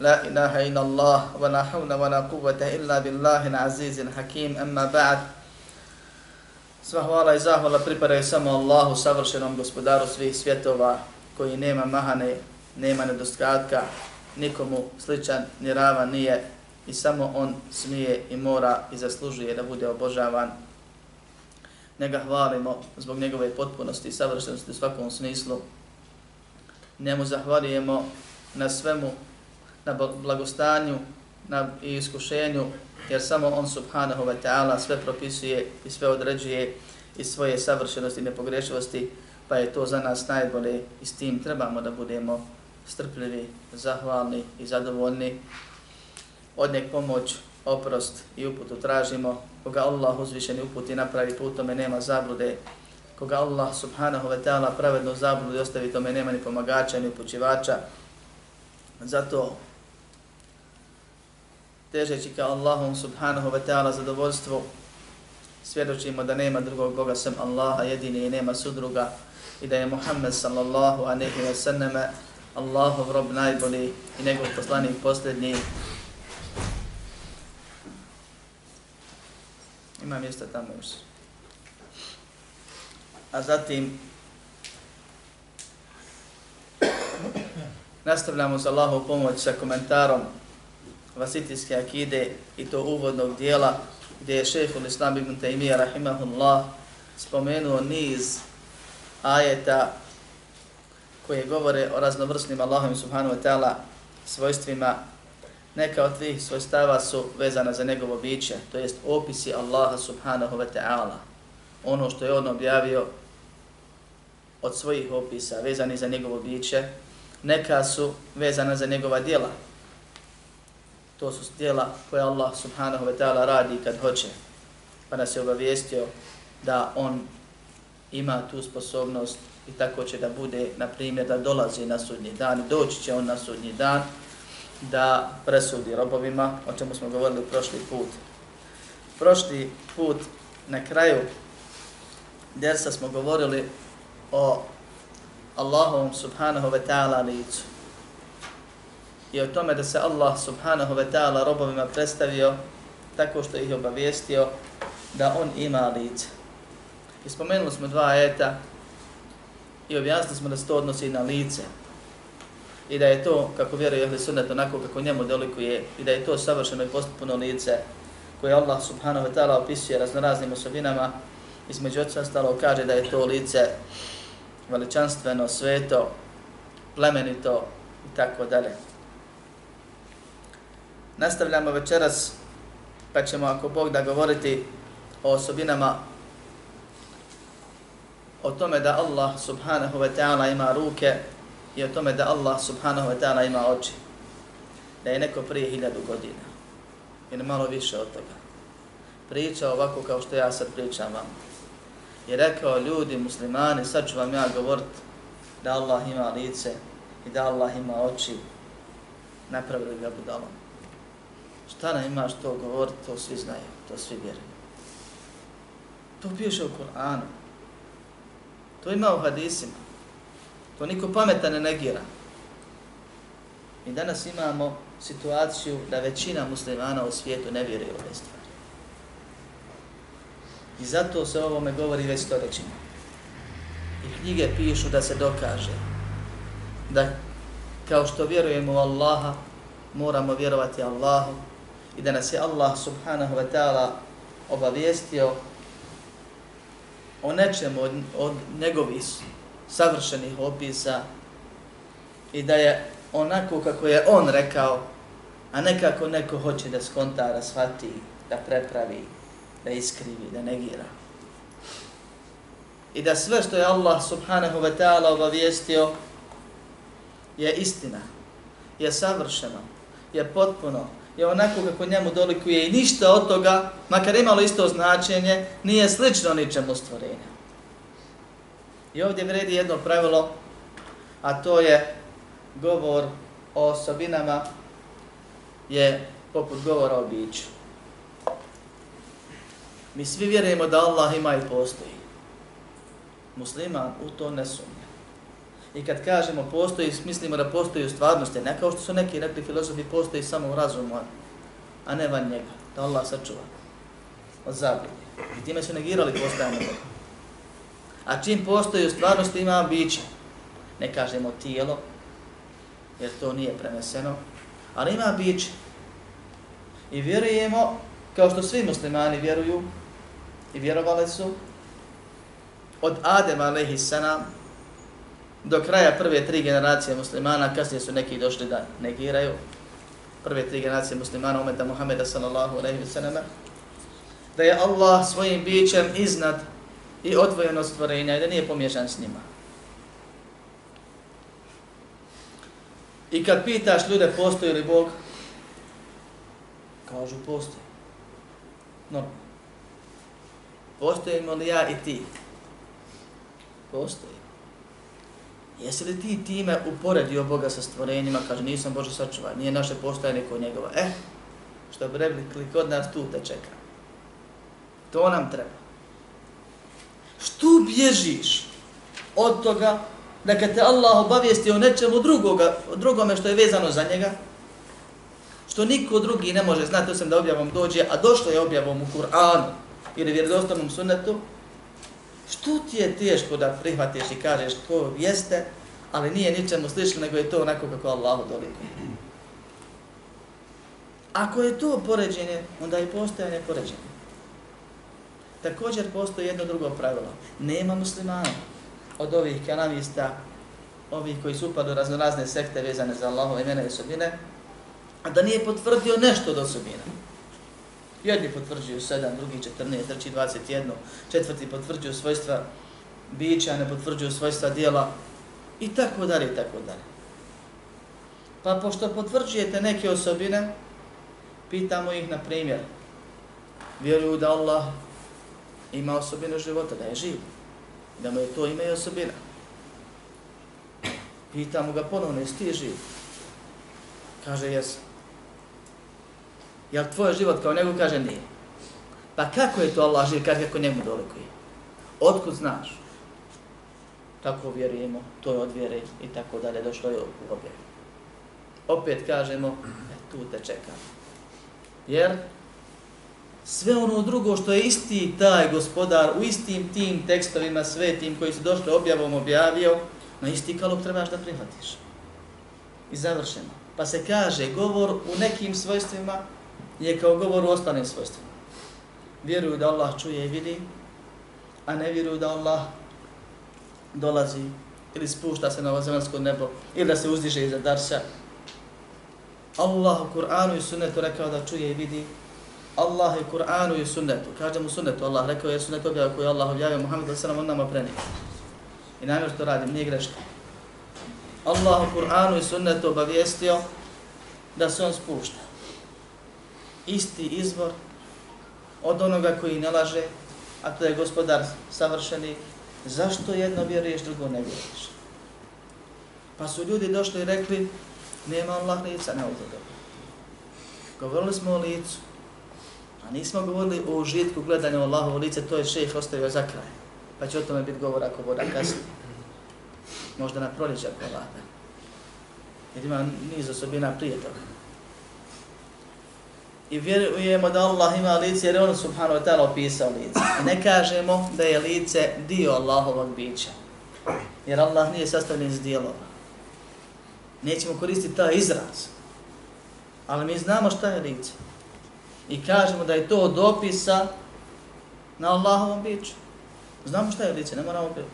لا إله إلا الله ولا حول ولا قوة إلا بالله العزيز الحكيم أما بعد Sva hvala i zahvala pripadaju samo Allahu, savršenom gospodaru svih svjetova, koji nema mahane, nema nedostatka, nikomu sličan ni rava nije i samo on smije i mora i zaslužuje da bude obožavan. Nega hvalimo zbog njegove potpunosti i savršenosti u svakom smislu. Njemu zahvalijemo na svemu na blagostanju na i iskušenju, jer samo on subhanahu wa ta'ala sve propisuje i sve određuje iz svoje savršenosti i nepogrešivosti, pa je to za nas najbolje i s tim trebamo da budemo strpljivi, zahvalni i zadovoljni. Od nek pomoć, oprost i uputu tražimo. Koga Allah uzvišeni uputi napravi putome nema zablude. Koga Allah subhanahu wa ta'ala pravedno zablude ostavi tome nema ni pomagača ni upućivača. Zato težeći ka Allahom subhanahu wa ta'ala zadovoljstvu, svjedočimo da nema drugog Boga sem Allaha jedini i nema sudruga i da je Muhammed sallallahu a nehi wa sallame Allahov rob najbolji i njegov poslanik posljednji. Ima mjesta tamo još. A zatim nastavljamo s Allahov pomoć sa komentarom vasitijske akide i to uvodnog dijela gdje je šehhul Islam ibn Taymiyyah rahimahullah spomenuo niz ajeta koje govore o raznovrsnim Allahom subhanahu wa ta'ala svojstvima. Neka od tih svojstava su vezana za njegovo biće, to jest opisi Allaha subhanahu wa ta'ala. Ono što je on objavio od svojih opisa vezani za njegovo biće, neka su vezana za njegova djela, to su djela koje Allah subhanahu wa ta'ala radi kad hoće. Pa nas je obavijestio da on ima tu sposobnost i tako će da bude, na primjer, da dolazi na sudnji dan doći će on na sudnji dan da presudi robovima, o čemu smo govorili prošli put. Prošli put na kraju dersa smo govorili o Allahovom subhanahu wa ta'ala licu je o tome da se Allah subhanahu wa ta'ala robovima predstavio tako što ih obavijestio da on ima lice. I spomenuli smo dva eta i objasnili smo da se to odnosi na lice i da je to, kako vjeruje Ahli Sunnet, onako kako njemu delikuje i da je to savršeno i postupno lice koje Allah subhanahu wa ta'ala opisuje raznoraznim osobinama između ostalo kaže da je to lice veličanstveno, sveto, plemenito i tako dalje. Nastavljamo večeras, pa ćemo ako Bog da govoriti o osobinama o tome da Allah subhanahu wa ta'ala ima ruke i o tome da Allah subhanahu wa ta'ala ima oči. Da je neko prije hiljadu godina ili malo više od toga pričao ovako kao što ja sad pričam vam. I rekao ljudi, muslimani, sad ću vam ja govorit da Allah ima lice i da Allah ima oči, napravili ga budalom. Šta nam imaš to govoriti, to svi znaju, to svi vjeruju. To piše u Koranu. To ima u hadisima. To niko pametan ne negira. Mi danas imamo situaciju da većina muslimana u svijetu ne vjeruje u ove stvari. I zato se ovome govori već stoljećima. I knjige pišu da se dokaže da kao što vjerujemo u Allaha, moramo vjerovati Allahu, i da nas je Allah subhanahu wa ta'ala obavijestio o nečemu od, od njegovih savršenih opisa i da je onako kako je on rekao, a nekako neko hoće da skonta, da shvati, da prepravi, da iskrivi, da negira. I da sve što je Allah subhanahu wa ta'ala obavijestio je istina, je savršeno, je potpuno, je onako kako njemu dolikuje i ništa od toga, makar imalo isto značenje, nije slično ničemu stvorenja. I ovdje vredi jedno pravilo, a to je govor o osobinama je poput govora o biću. Mi svi vjerujemo da Allah ima i postoji. Musliman u to ne sumnja. I kad kažemo postoji, mislimo da postoji u stvarnosti, ne kao što su neki rekli filozofi, postoji samo u razumu, a ne van njega, da Allah sačuva od zablije. I time su negirali postojanje Boga. A čim postoji u stvarnosti ima biće, ne kažemo tijelo, jer to nije preneseno, ali ima biće. I vjerujemo, kao što svi muslimani vjeruju, i vjerovali su, od Adema alaihi sanam, do kraja prve tri generacije muslimana, kasnije su neki došli da negiraju, prve tri generacije muslimana, umeta Muhammeda sallallahu alaihi sallam, da je Allah svojim bićem iznad i odvojen od stvorenja i da nije pomješan s njima. I kad pitaš ljude postoji li Bog, kažu postoji. No, postojimo li ja i ti? Postoji. Jesi li ti time uporedio Boga sa stvorenjima? Kaže, nisam Bože sačuvaj, nije naše postojanje neko njegova. E, što bi rekli, kod nas tu te čeka. To nam treba. Što bježiš od toga da kad te Allah obavijesti o nečemu drugoga, drugome što je vezano za njega, što niko drugi ne može znati, osim da objavom dođe, a došlo je objavom u Kur'anu ili vjerodostavnom sunnetu, što ti je teško da prihvatiš i kažeš to jeste, ali nije ničemu slično, nego je to onako kako Allah doliko. Ako je to poređenje, onda i postojanje poređenje. Također postoji jedno drugo pravilo. Nema muslimana od ovih kanavista, ovih koji su upadu razno razne sekte vezane za Allahove imena i osobine, a da nije potvrdio nešto od osobina. Jedni potvrđuju 7, drugi 14, treći 21, četvrti potvrđuju svojstva bića, ne potvrđuju svojstva dijela i tako dalje i tako dalje. Pa pošto potvrđujete neke osobine, pitamo ih na primjer, vjeruju da Allah ima osobinu života, da je živ, da mu je to ime i osobina. Pitamo ga ponovno, jesi ti živ? Kaže, jesam. Jel tvoj život kao njegov Kaže, nije. Pa kako je to Allah živ, kaže, kako njemu dolikuje? Otkud znaš? Tako vjerujemo, to je od vjere i tako dalje, došlo je u obje. Opet kažemo, e, tu te čekam. Jer sve ono drugo što je isti taj gospodar u istim tim tekstovima svetim koji su došli objavom objavio, na isti kalup trebaš da prihvatiš. I završeno. Pa se kaže, govor u nekim svojstvima je kao govor u ostalim svojstvima. Vjeruju da Allah čuje i vidi, a ne vjeruju da Allah dolazi ili spušta se na ovozemaljsko nebo ili da se uzdiže iza darša. Allah u Kur'anu i sunnetu rekao da čuje i vidi. Allah i Kur'anu i sunnetu. Kaže mu sunnetu Allah rekao je sunnet objava koju Allah objavio Muhammed s.a.v. on nama prenio. I namjer što radim, nije greška. Allah u Kur'anu i sunnetu obavijestio da se on spušta isti izvor od onoga koji ne laže, a to je gospodar savršeni, zašto jedno vjeruješ, drugo ne vjeruješ? Pa su ljudi došli i rekli, nema Allah lica, ne ovdje. Govorili smo o licu, a nismo govorili o užitku gledanja Allahovo lice, to je šejh ostavio za kraj. Pa će o tome biti govor ako voda kasnije. Možda na proljeće ako Jer ima niz osobina prije toga i vjerujemo da Allah ima lice jer on subhanahu wa ta'ala opisao lice. I ne kažemo da je lice dio Allahovog bića. Jer Allah nije sastavljen iz dijelova. Nećemo koristiti taj izraz. Ali mi znamo šta je lice. i kažemo da je to od opisa na Allahovom biću. Znamo šta je lice, ne moramo biti.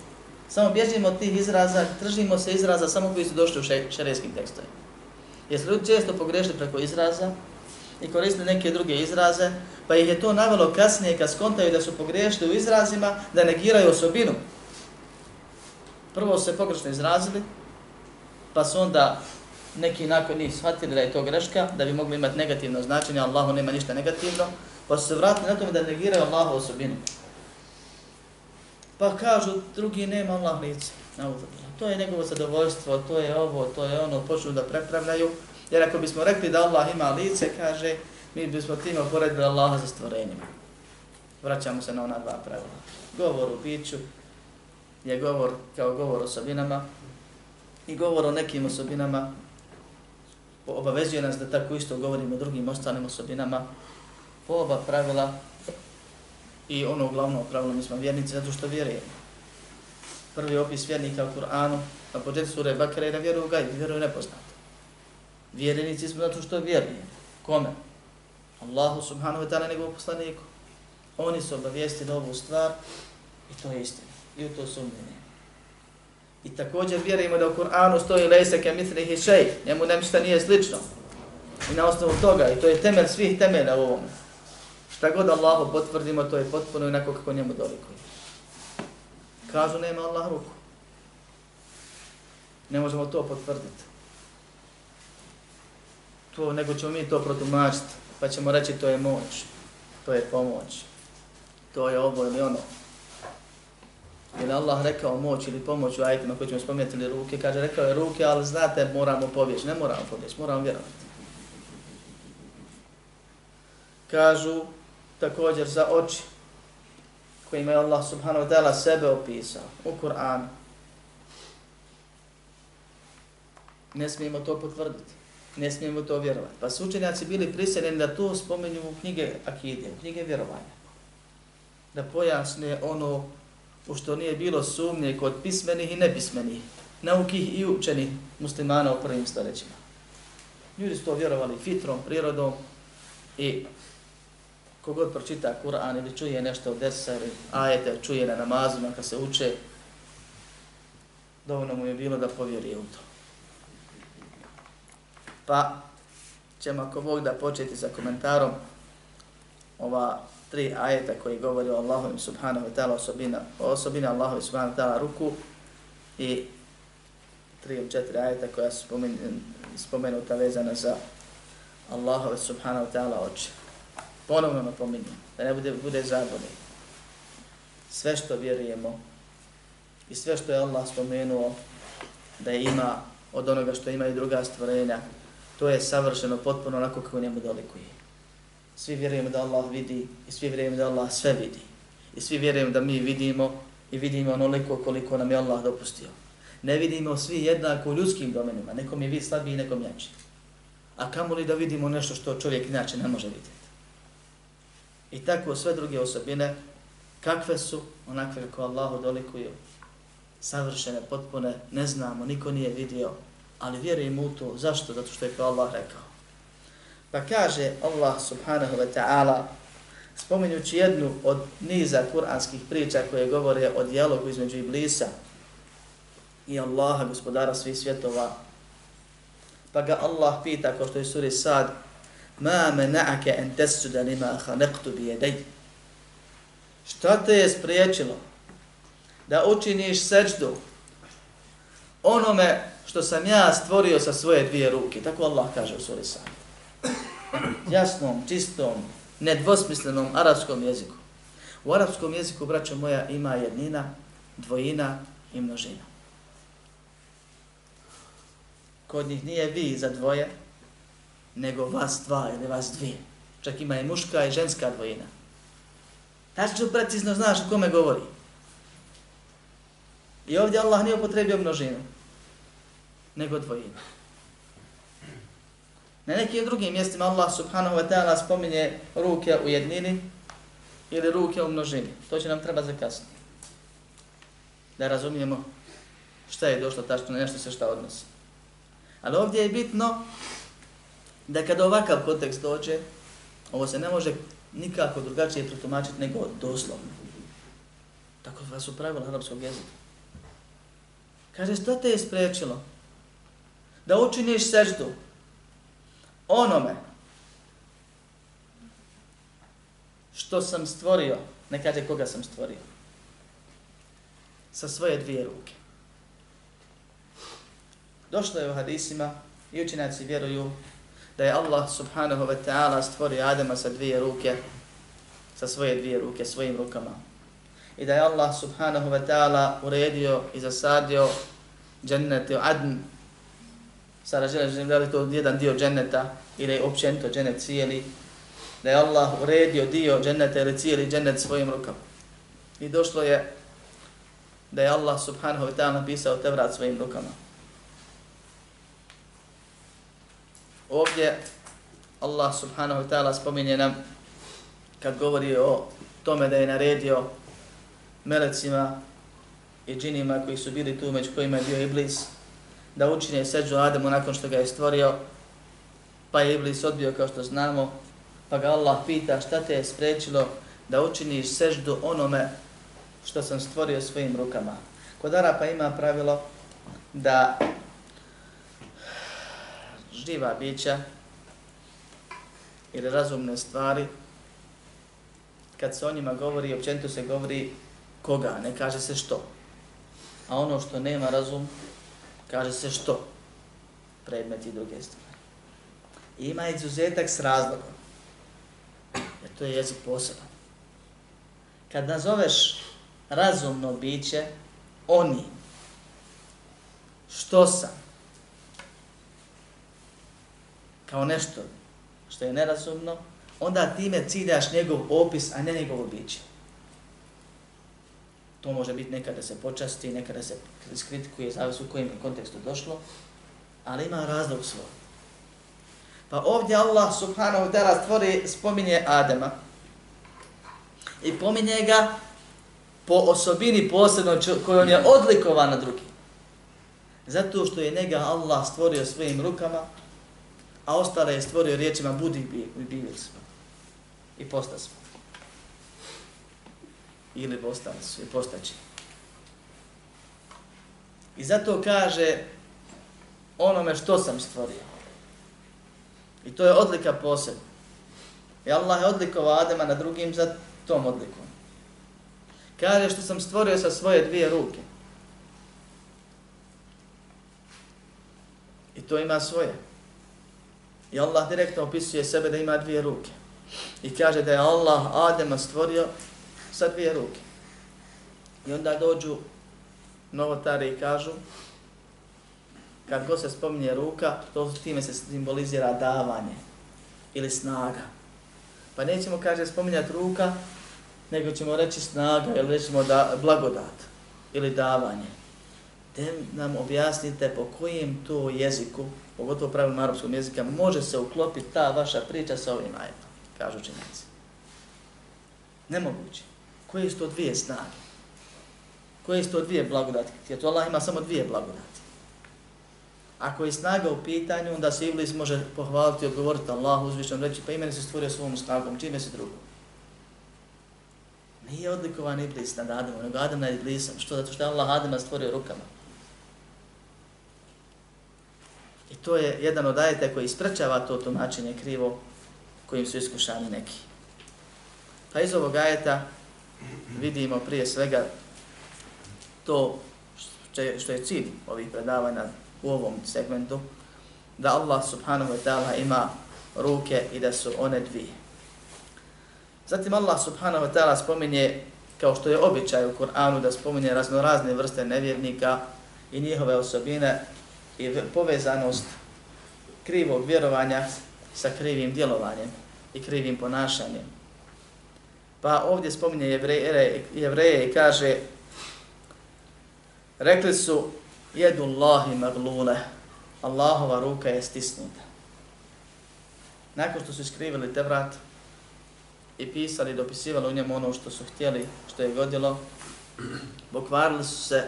Samo bježimo od tih izraza, tržimo se izraza samo koji su došli u šerijskim tekstovima. Jer su ljudi često pogrešili preko izraza i koristili neke druge izraze, pa ih je to navelo kasnije kad skontaju da su pogriješili u izrazima, da negiraju osobinu. Prvo su se pogrešno izrazili, pa su onda neki nakon njih shvatili da je to greška, da bi mogli imati negativno značenje, Allahu nema ništa negativno, pa su se vratili na tome da negiraju Allahu osobinu. Pa kažu, drugi nema Allah lice. To je njegovo zadovoljstvo, to je ovo, to je ono, počnu da prepravljaju. Jer ako bismo rekli da Allah ima lice, kaže, mi bismo tim oporedili Allaha za stvorenjima. Vraćamo se na ona dva pravila. Govor u biću je govor kao govor osobinama i govor o nekim osobinama obavezuje nas da tako isto govorimo o drugim ostalim osobinama. Po oba pravila I ono glavno pravilo, mi smo vjernici zato što vjerujemo. Prvi opis vjernika u Kur'anu, na početku sure Bakara je da vjeruju u gajbu, vjeruju nepoznato. Vjerenici smo zato što vjerujemo. Kome? Allahu subhanahu wa ta'ala njegovu poslaniku. Oni su obavijestili ovu stvar i to je istina. I u to sumnjenje. I također vjerujemo da u Kur'anu stoji lejse ke mithlihi šej, njemu nemšta nije slično. I na osnovu toga, i to je temelj svih temelja u ovome. Šta god Allahu potvrdimo, to je potpuno onako kako njemu dolikuje. Kažu, nema Allah ruku. Ne možemo to potvrditi. To, nego ćemo mi to protumačiti, pa ćemo reći to je moć, to je pomoć, to je ovo ili ono. Jer Allah rekao moć ili pomoć u ajitima koji ćemo spomenuti ili ruke, kaže rekao je ruke, ali znate moramo pobjeći, ne moramo pobjeći, moramo vjerovati. Kažu, također za oči kojima je Allah subhanahu wa ta'ala sebe opisao u Kur'anu. Ne smijemo to potvrditi. Ne smijemo to vjerovati. Pa su učenjaci bili priseljeni da to spomenju u knjige akide, u knjige vjerovanja. Da pojasne ono u što nije bilo sumnje kod pismenih i nepismenih, naukih i učenih muslimana u prvim stoljećima. Ljudi su to vjerovali fitrom, prirodom i kogod pročita Kur'an ili čuje nešto od dersa ili ajete, čuje na namazima kad se uče, dovoljno mu je bilo da povjeri u to. Pa ćemo ako Bog da početi sa komentarom ova tri ajeta koji govori o Allahu subhanahu wa ta'ala osobina, o osobina Allahu subhanahu wa ta'ala ruku i tri ili četiri ajeta koja su spomenuta vezana za Allahu subhanahu wa ta'ala oči ponovno napominjem, da ne bude, bude zabune. Sve što vjerujemo i sve što je Allah spomenuo da ima od onoga što ima i druga stvorenja, to je savršeno potpuno onako kako njemu dolikuje. Svi vjerujemo da Allah vidi i svi vjerujemo da Allah sve vidi. I svi vjerujemo da mi vidimo i vidimo onoliko koliko nam je Allah dopustio. Ne vidimo svi jednako u ljudskim domenima, nekom je vid slabiji, nekom jači. A kamo li da vidimo nešto što čovjek inače ne može vidjeti? I tako sve druge osobine, kakve su, onakve kako Allahu dolikuju, savršene, potpune, ne znamo, niko nije vidio, ali vjerujemo u to. Zašto? Zato što je to Allah rekao. Pa kaže Allah subhanahu wa ta'ala, spominjući jednu od niza kuranskih priča koje govore o dijalogu između Iblisa i Allaha, gospodara svih svjetova, pa ga Allah pita, kao što je suri Sad, ma mena'ake en tesuda lima khanaqtu bi šta te je spriječilo da učiniš seđdu onome što sam ja stvorio sa svoje dvije ruke tako Allah kaže u suri Sad jasnom, čistom nedvosmislenom arapskom jeziku u arapskom jeziku braćo moja ima jednina dvojina i množina kod njih nije vi za dvoje nego vas dva ili vas dvije. Čak ima i muška i ženska dvojina. Tačno precizno znaš o kome govori. I ovdje Allah nije upotrebio množinu, nego dvojina. Na nekim drugim mjestima Allah subhanahu wa ta'ala spominje ruke u jednini ili ruke u množini. To će nam treba za zakasniti. Da razumijemo šta je došlo tačno, nešto se šta odnosi. Ali ovdje je bitno da kada ovakav kontekst dođe, Ovo se ne može nikako drugačije protumačiti nego doslovno. Tako da su pravila arapskog jezika. Kaže, što te je spriječilo? Da učiniš seždu onome što sam stvorio, ne kaže koga sam stvorio, sa svoje dvije ruke. Došlo je u hadisima i učinjaci vjeruju da je Allah subhanahu wa ta'ala stvorio Adama sa dvije ruke, sa svoje dvije ruke, svojim rukama. I da je Allah subhanahu wa ta'ala uredio i zasadio džennete u Adn. Sada želim, da li to jedan dio dženeta ili općenito općento džennet cijeli. Da je Allah uredio dio dženeta ili cijeli dženet svojim rukama. I došlo je da je Allah subhanahu wa ta'ala napisao te vrat svojim rukama. Ovdje Allah subhanahu wa ta'ala spominje nam kad govori o tome da je naredio melecima i džinima koji su bili tu među kojima je bio Iblis da učine seđu Ademu nakon što ga je stvorio pa je Iblis odbio kao što znamo pa ga Allah pita šta te je sprečilo da učiniš seždu onome što sam stvorio svojim rukama. Kod Arapa ima pravilo da živa bića ili razumne stvari, kad se o njima govori, općenito se govori koga, ne kaže se što. A ono što nema razum, kaže se što. Predmet i druge stvari. I ima izuzetak s razlogom. Jer to je jezik poseban. Kad nazoveš razumno biće, oni, što sam, kao nešto što je nerazumno, onda time ciljaš njegov opis, a ne njegovo biće. To može biti nekada se počasti, nekada se kritikuje, zavis u kojem kontekstu došlo, ali ima razlog svoj. Pa ovdje Allah subhanahu wa ta'ala stvori, spominje Adema i pominje ga po osobini posebno kojom je odlikovan na drugi. Zato što je njega Allah stvorio svojim rukama, a ostale je stvorio riječima budi i bili smo. I posta smo. Ili postali su i postaći. I zato kaže onome što sam stvorio. I to je odlika posebna. I Allah je odlikovao Adama na drugim za tom odlikom. Kaže što sam stvorio sa svoje dvije ruke. I to ima svoje. I Allah direktno opisuje sebe da ima dvije ruke. I kaže da je Allah Adema stvorio sa dvije ruke. I onda dođu novotari i kažu kad god se spominje ruka, to time se simbolizira davanje ili snaga. Pa nećemo, kaže, spominjati ruka, nego ćemo reći snaga ili rećemo da, blagodat ili davanje. Te nam objasnite po kojem to jeziku, pogotovo pravilom arapskog jezika, može se uklopiti ta vaša priča sa ovim ajetom, kažu činjenci. Nemoguće. Koje su to dvije snage? Koje su to dvije blagodati? Jer to Allah ima samo dvije blagodati. Ako je snaga u pitanju, onda se Iblis može pohvaliti i odgovoriti Allah uzvišom reći, pa imene se stvorio svom snagom, čime se drugom? Nije odlikovan Iblis nad Adamom, nego Adam nad Iblisom. Što? Zato što je Allah Adama stvorio rukama. I to je jedan od ajeta koji isprečava to tumačenje krivo kojim su iskušani neki. Pa iz ovog ajeta vidimo prije svega to što je cilj ovih predavanja u ovom segmentu, da Allah subhanahu wa ta'ala ima ruke i da su one dvije. Zatim Allah subhanahu wa ta'ala spominje, kao što je običaj u Kur'anu, da spominje raznorazne vrste nevjernika i njihove osobine i povezanost krivog vjerovanja sa krivim djelovanjem i krivim ponašanjem. Pa ovdje spominje jevreje, jevreje i kaže rekli su jedu Allahi maglule, Allahova ruka je stisnuta. Nakon što su iskrivili te vrat i pisali, dopisivali u njemu ono što su htjeli, što je godilo, pokvarili su se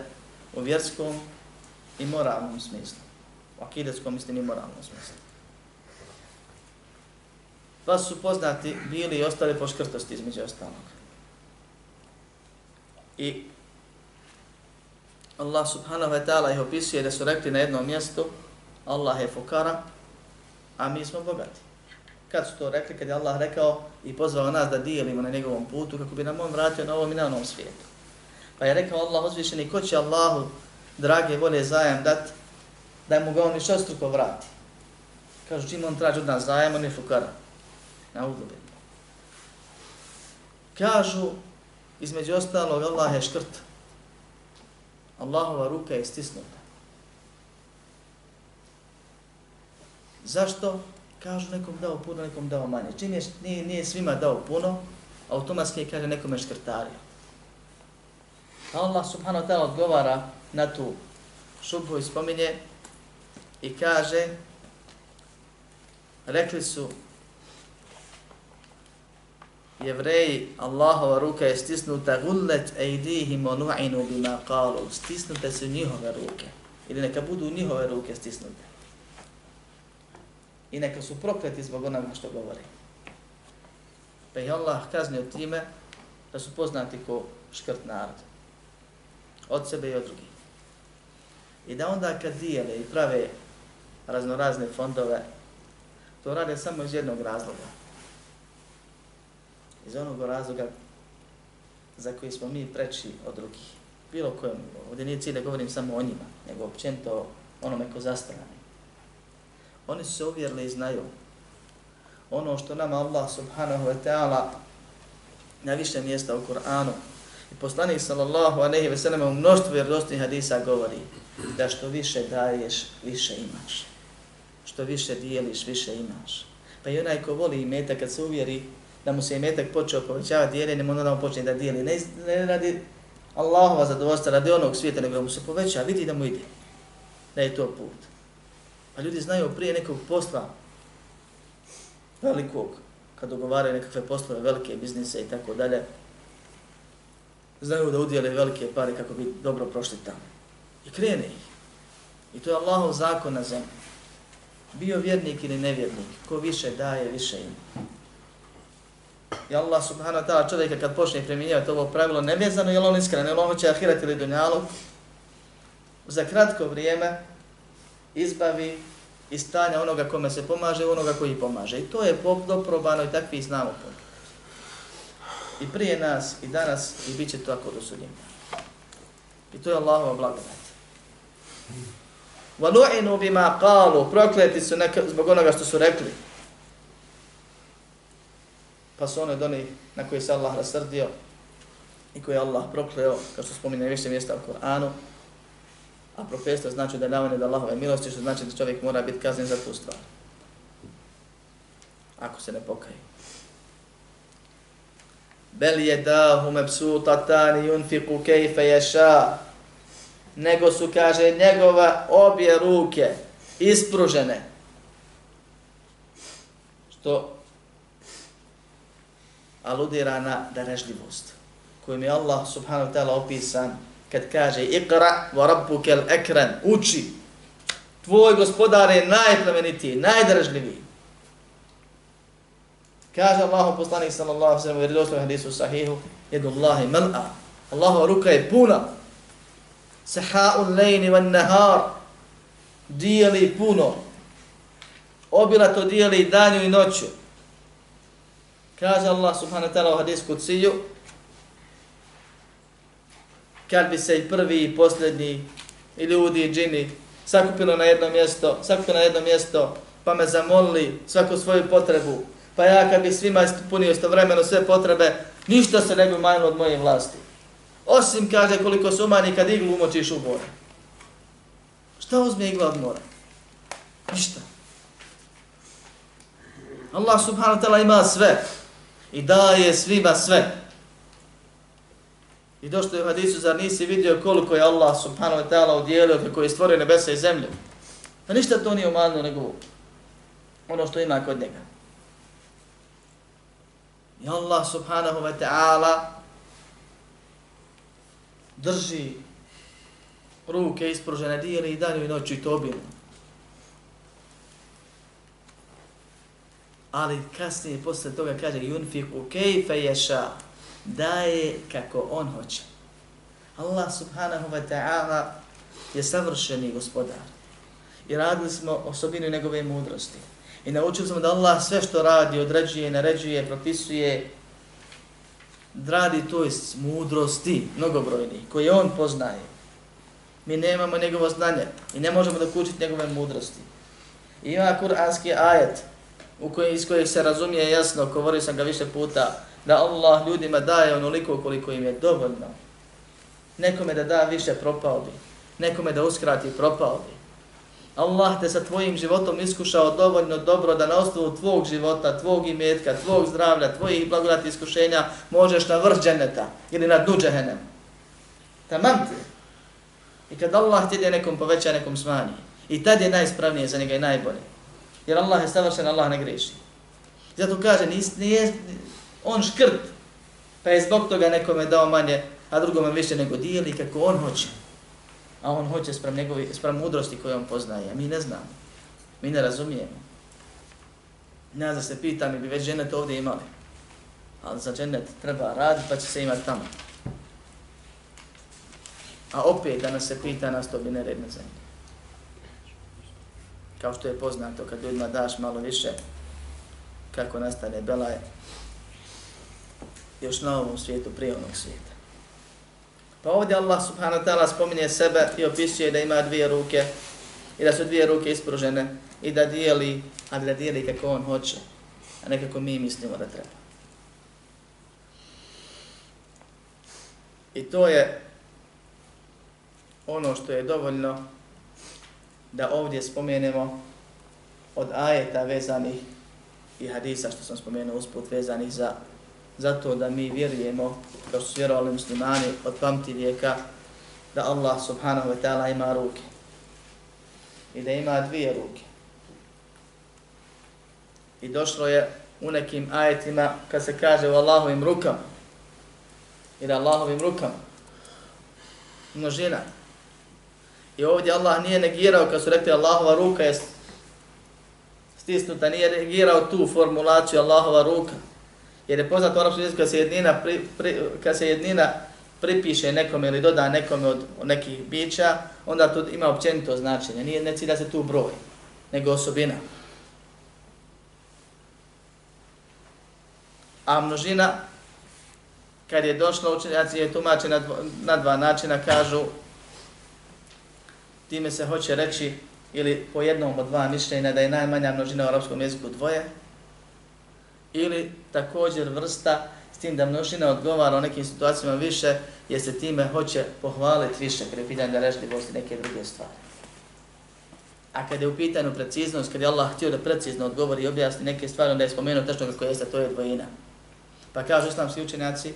u vjerskom i moralnom smislu. U akidetskom mislim i moralnom smislu pa su poznati bili i ostali po škrtosti između ostalog. I Allah subhanahu wa ta'ala ih opisuje da su rekli na jednom mjestu Allah je fukara, a mi smo bogati. Kad su to rekli, kad je Allah rekao i pozvao nas da dijelimo na njegovom putu kako bi nam on vratio na ovom i na onom svijetu. Pa je rekao Allah uzvišeni, ko će Allahu drage volje zajem dat, da mu ga on ništa struko vrati. Kažu, čim on traži od nas zajem, on je fukara. Na udobe. Kažu, između ostalog, Allah je škrt. Allahova ruka je stisnuta. Zašto? Kažu, nekom dao puno, nekom dao manje. Čim je, nije, nije svima dao puno, automatski kaže nekom je škrtario. A Allah subhanahu wa ta'ala odgovara na tu šubhu i spominje i kaže rekli su jevreji Allahova ruka je stisnuta gullet ejdihim o nu'inu bima qalu. Stisnute su njihove ruke. Ili neka budu njihove ruke stisnute. I neka su prokleti zbog onoga što govori pa je Allah kaznio time da su poznati ko škrt narod. Od sebe i od drugih. I da onda kad dijele i prave raznorazne fondove, to rade samo iz jednog razloga. Iz onog razloga za koji smo mi preči od drugih. Bilo kojem, ovdje nije cilj da govorim samo o njima, nego općento onome ko zastrani. Oni su se uvjerili i znaju ono što nama Allah subhanahu wa ta'ala na više mjesta u Kur'anu I poslanik sallallahu alejhi ve sellem u mnoštvu vjerodostojnih hadisa govori da što više daješ, više imaš. Što više dijeliš, više imaš. Pa i onaj ko voli imeta kad se uvjeri da mu se metak počeo povećavati dijeljenjem, onda mu počne da dijeli. Ne, ne radi Allahova zadovoljstva, radi onog svijeta, nego mu se poveća, vidi da mu ide. Da je to put. Pa ljudi znaju prije nekog posla velikog, kad dogovaraju nekakve poslove, velike biznise i tako dalje, znaju da udjele velike pare kako bi dobro prošli tamo. I krene ih. I to je Allahov zakon na zemlji. Bio vjernik ili nevjernik, ko više daje, više ima. I Allah subhanahu wa ta'ala čovjeka kad počne primjenjivati ovo pravilo nevezano, je li on iskren, je li on hoće ahirat ili dunjalu, za kratko vrijeme izbavi iz stanja onoga kome se pomaže onoga koji pomaže. I to je doprobano i takvi znamo puno i prije nas, i danas, i bit će to ako do sudnjega. I to je Allahova blagodat. وَلُعِنُوا بِمَا قَالُوا Prokleti su neka, zbog onoga što su rekli. Pa su one od onih na koji se Allah rasrdio i koji je Allah prokleo, kao što spominje više mjesta u Koranu. A profesor znači da je navane da Allahove milosti, što znači da čovjek mora biti kaznen za tu stvar. Ako se ne pokaje bel je dahu mebsutatani yunfiku kejfe ješa, nego su, kaže, njegova obje ruke ispružene, što aludira na darežljivost, kojim je Allah subhanahu wa ta'ala opisan, kad kaže, Iqra wa rabbuke al-ekran, uči, tvoj gospodar je najplemenitiji, najdražljiviji. Kaže Allahu poslanik sallallahu alejhi ve sellem u vjerodostojnom hadisu sahihu, jedu Allahi mal'a. Allahova ruka je puna. Saha'ul lejni van nahar. Dijeli puno. Obila to dijeli danju i noću. Kaže Allah subhanahu wa ta'ala u hadisku cilju, kad bi se i prvi i posljednji i ljudi i džini sakupilo na jedno mjesto, sakupilo na jedno mjesto, pa me zamolili svaku svoju potrebu, pa ja kad bi svima ispunio istovremeno sve potrebe, ništa se ne bi umanjilo od moje vlasti. Osim, kaže, koliko se umanji kad iglu umočiš u more. Šta uzme igla od mora? Ništa. Allah subhanahu wa ta'ala ima sve i daje svima sve. I došto je u hadisu, zar nisi vidio koliko je Allah subhanahu wa ta'ala udjelio kako je stvorio nebesa i zemlju? Pa ništa to nije umanilo nego ono što ima kod njega. I Allah subhanahu wa ta'ala drži ruke ispružene dijeli i danju i noću i to obilno. Ali kasnije posle toga kaže yunfiku kayfa yasha daje kako on hoće. Allah subhanahu wa ta'ala je savršeni gospodar. I radili smo osobinu njegove mudrosti. I naučili smo da Allah sve što radi, određuje, naređuje, propisuje, radi to iz mudrosti, mnogobrojni, koje on poznaje. Mi nemamo njegovo znanje i ne možemo da njegove mudrosti. I ima kuranski ajet u koje, iz kojeg se razumije jasno, govorio sam ga više puta, da Allah ljudima daje onoliko koliko im je dovoljno. Nekome da da više propao bi, nekome da uskrati propao bi. Allah te sa tvojim životom iskušao dovoljno dobro da na osnovu tvog života, tvog imetka, tvog zdravlja, tvojih blagodati iskušenja možeš na vrh dženeta ili na dnu džehenema. Tamam ti. I kad Allah ti ide nekom poveća, nekom smanji. I tad je najispravnije za njega i najbolje. Jer Allah je savršen, Allah ne greši. Zato kaže, nis, nije on škrt, pa je zbog toga nekome dao manje, a drugome više nego dijeli kako on hoće a on hoće sprem, njegovi, sprem mudrosti koje on poznaje, a mi ne znamo, mi ne razumijemo. Ja za se pita, mi bi već dženet ovdje imali, ali za dženet treba raditi, pa će se imati tamo. A opet da nas se pita, nas to bi ne zemlje. Kao što je poznato, kad ljudima daš malo više, kako nastane belaj, još na ovom svijetu, prije onog svijeta. Pa ovdje Allah subhanahu wa ta'ala spominje sebe i opisuje da ima dvije ruke i da su dvije ruke ispružene i da dijeli, a da dijeli kako on hoće, a ne kako mi mislimo da treba. I to je ono što je dovoljno da ovdje spomenemo od ajeta vezanih i hadisa što sam spomenuo usput vezanih za zato da mi vjerujemo, kao su vjerovali muslimani od pamti vijeka, da Allah subhanahu wa ta'ala ima ruke. I da ima dvije ruke. I došlo je u nekim ajetima kad se kaže u Allahovim rukama. I da Allahovim rukama. Množina. I ovdje Allah nije negirao kad su rekli Allahova ruka je stisnuta, nije negirao tu formulaciju Allahova ruka. Jer je poznato u arapskom jeziku kad se jednina, pri, pri, kad se jednina pripiše nekome ili doda nekome od, od nekih bića, onda to ima općenito značenje. Nije ne da se tu broj, nego osobina. A množina, kad je došlo učenjaci, je tumačena na dva načina, kažu, time se hoće reći, ili po jednom od dva mišljenja, da je najmanja množina u arapskom jeziku dvoje, ili također vrsta s tim da množina odgovara u nekim situacijama više, jer se time hoće pohvaliti više, kada je pitanje da rešljivosti neke druge stvari. A kada je u pitanju preciznost, kada je Allah htio da precizno odgovori i objasni neke stvari, onda je spomenuo tečno kako jeste, to je dvojina. Pa kažu islamski učenjaci,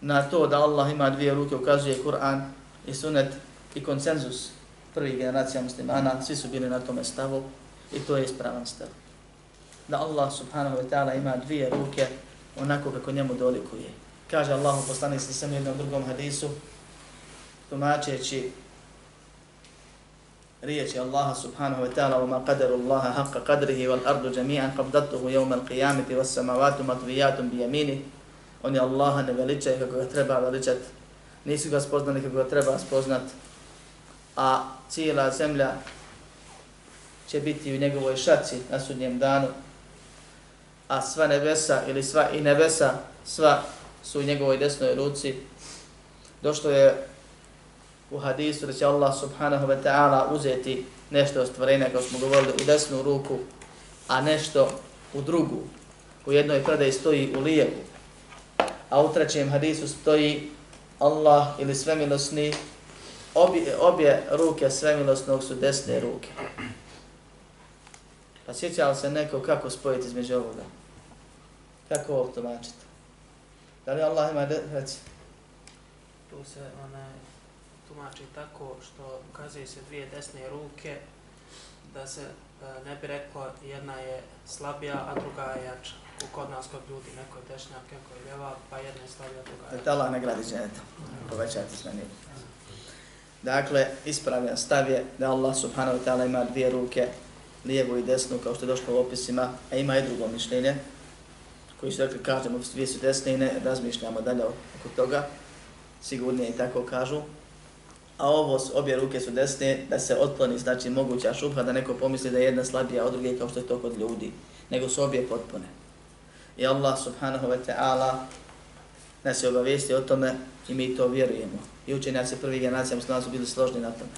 na to da Allah ima dvije ruke ukazuje Kur'an i sunet i konsenzus prvih generacija muslimana, svi su bili na tome stavu i to je ispravan stav da Allah subhanahu wa ta'ala ima dvije ruke onako kako njemu dolikuje. Kaže Allah u poslanih sa sam jednom drugom hadisu, tumačeći riječi Allaha subhanahu wa ta'ala وَمَا قَدَرُ اللَّهَ حَقَّ قَدْرِهِ وَالْأَرْضُ جَمِيعًا قَبْدَتُهُ يَوْمَ الْقِيَامِةِ وَالسَّمَوَاتُ مَطْوِيَاتٌ بِيَمِينِ Oni Allaha ne veličaju kako ga treba veličat, nisu ga spoznali kako ga treba spoznat, a cijela zemlja će biti u njegovoj šaci na sudnjem danu, a sva nebesa ili sva i nebesa sva su u njegovoj desnoj ruci. Došlo je u hadisu da će Allah subhanahu wa ta'ala uzeti nešto od stvorenja kao smo govorili u desnu ruku, a nešto u drugu. U jednoj predaj stoji u lijevu, a u trećem hadisu stoji Allah ili svemilosni, obje, obje ruke svemilosnog su desne ruke. Pa sjeća se neko kako spojiti između ovoga? Kako ovo tumačiti? Da li Allah ima reci? Tu se one, tumači tako što ukazuje se dvije desne ruke, da se e, ne bi reklo jedna je slabija, a druga je jača. U kod nas kod ljudi, neko je dešnjak, neko je ljeva, pa jedna je slabija, druga je jača. Da Allah ne gradi ženeta, povećajte s meni. Dakle, ispravljan stav je da Allah subhanahu wa ta'ala ima dvije ruke lijevu i desnu, kao što je došlo u opisima, a ima i drugo mišljenje, koji su rekli, kažemo, dvije su desne i ne razmišljamo dalje oko toga, sigurnije i tako kažu. A ovo, obje ruke su desne, da se otkloni, znači moguća šubha, da neko pomisli da je jedna slabija od druge, kao što je to kod ljudi, nego su obje potpune. I Allah subhanahu wa ta'ala nas je obavijesti o tome i mi to vjerujemo. I učenjaci prvi generacija muslima su bili složni na tome.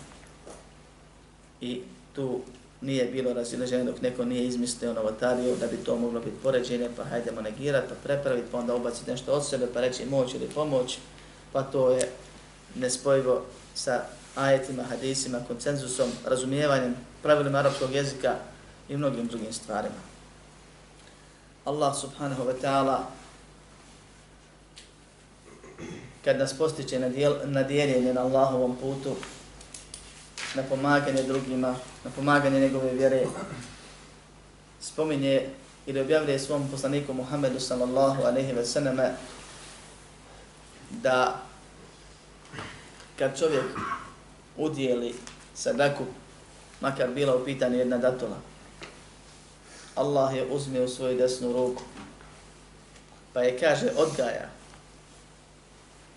I tu nije bilo razileženje dok neko nije izmislio novotariju da bi to moglo biti poređenje, pa hajdemo negirati, pa prepraviti, pa onda ubaciti nešto od sebe, pa reći moć ili pomoć, pa to je nespojivo sa ajetima, hadisima, koncenzusom, razumijevanjem, pravilima arapskog jezika i mnogim drugim stvarima. Allah subhanahu wa ta'ala kad nas postiče na, dijel, na dijeljenje na Allahovom putu, na pomaganje drugima, na pomaganje njegove vjere, spominje ili objavljuje svom poslaniku Muhammedu sallallahu alaihi ve sallame da kad čovjek udijeli sadaku, makar bila u pitanju jedna datola, Allah je uzme u svoju desnu ruku, pa je kaže odgaja,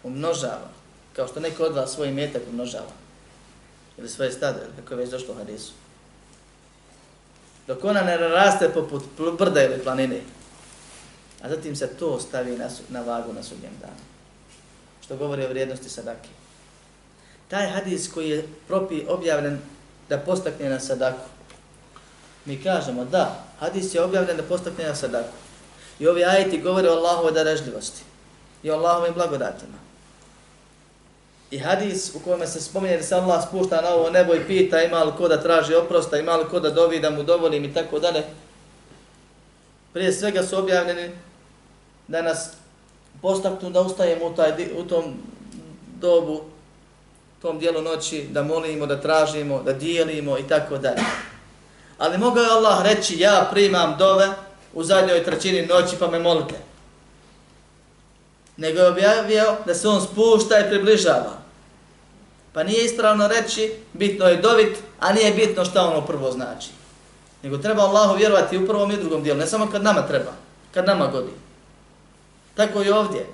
umnožava, kao što neko od vas svoj metak umnožava, ili svoje stade, kako je već došlo u hadisu. Dok ona ne raste poput brda ili planine, a zatim se to stavi na, na vagu na sudnjem danu. Što govori o vrijednosti sadake. Taj hadis koji je propi objavljen da postakne na sadaku, mi kažemo da, hadis je objavljen da postakne na sadaku. I ovi ajeti govore o Allahove darežljivosti i o Allahovim blagodatima. I hadis u kojem se spominje da se Allah spušta na ovo nebo i pita ima li ko da traži oprosta, ima li ko da dovi da mu dovolim i tako dalje. Prije svega su objavljeni da nas postaknu da ustajemo u, taj, u tom dobu, tom dijelu noći, da molimo, da tražimo, da dijelimo i tako dalje. Ali mogao je Allah reći ja primam dove u zadnjoj trećini noći pa me molite nego je objavio da se on spušta i približava. Pa nije ispravno reći, bitno je dovit, a nije bitno šta ono prvo znači. Nego treba Allahu vjerovati u prvom i drugom dijelu, ne samo kad nama treba, kad nama godi. Tako i ovdje.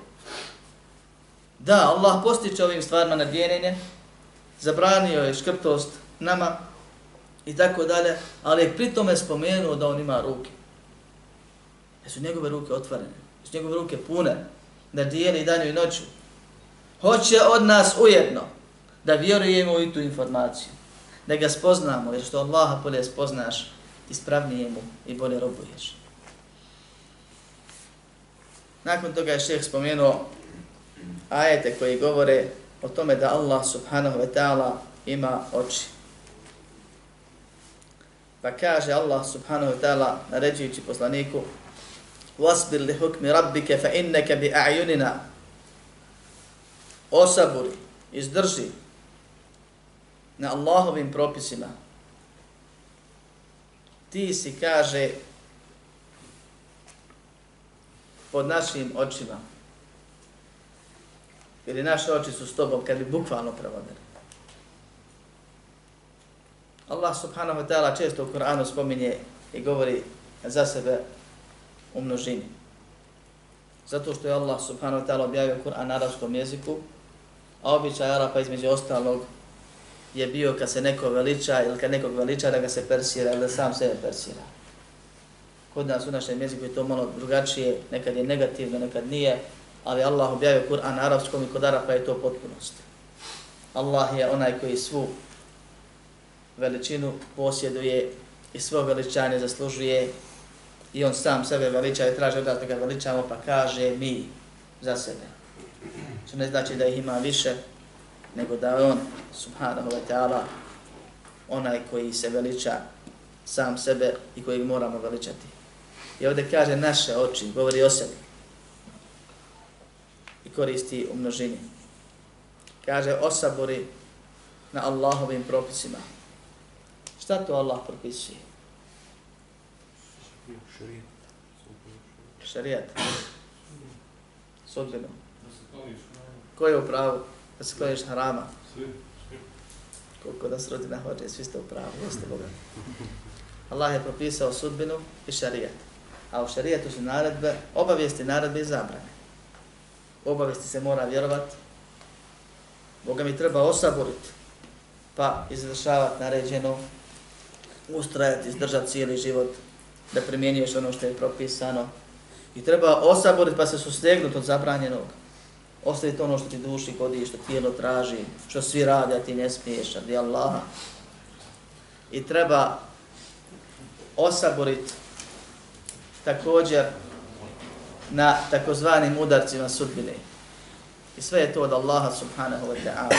Da, Allah postiče ovim stvarima na djenjenje, zabranio je škrtost nama i tako dalje, ali je pri tome spomenuo da on ima ruke. Jesu njegove ruke otvorene, jesu njegove ruke pune, da dijeli danju i noću. Hoće od nas ujedno da vjerujemo u tu informaciju. Da ga spoznamo, jer što Allaha bolje spoznaš, ispravnije mu i bolje robuješ. Nakon toga je šeheh spomenuo ajete koji govore o tome da Allah subhanahu wa ta'ala ima oči. Pa kaže Allah subhanahu wa ta'ala naređujući poslaniku wasbir li hukmi rabbike fa innaka bi a'yunina. Osaburi izdrži na Allahovim propisima. Ti si kaže pod našim očima. Ili naše oči su s tobom kad bi bukvalno prevodili. Allah subhanahu wa ta'ala često u Kur'anu spominje i govori za sebe u množini. Zato što je Allah subhanahu wa ta'ala objavio Kur'an na arabskom jeziku, a običaj Arapa između ostalog je bio kad se neko veliča ili kad nekog veliča da ga se persira ili da sam sebe persira. Kod nas u našem jeziku je to malo drugačije, nekad je negativno, nekad nije, ali Allah objavio Kur'an na arapskom i kod Arapa je to potpunost. Allah je onaj koji svu veličinu posjeduje i svo veličanje zaslužuje i on sam sebe veliča i traži od da ga veličamo, pa kaže mi za sebe. Što ne znači da ih ima više, nego da on, subhanahu wa ta'ala, onaj koji se veliča sam sebe i koji moramo veličati. I ovdje kaže naše oči, govori o sebi. I koristi u množini. Kaže osabori na Allahovim propisima. Šta to Allah propisuje? Šarijat. Sudbeno. Ko je u pravu? Da se kloniš harama? Svi. Koliko da se rodina hoće, svi ste u pravu, jeste Boga. Allah je propisao sudbinu i šarijat. A u šarijetu su naredbe, obavijesti naredbe i zabrane. Obavijesti se mora vjerovat, Boga mi treba osaboriti, pa izvršavati naređeno, ustrajati, izdržati cijeli život, da primjenjuješ ono što je propisano. I treba osaboriti pa se sustegnuti od zabranjenog. Ostaviti ono što ti duši godi, što tijelo traži, što svi radi, a ti ne smiješ, radi Allaha. I treba osaboriti također na takozvanim udarcima sudbine. I sve je to od Allaha subhanahu wa ta'ala.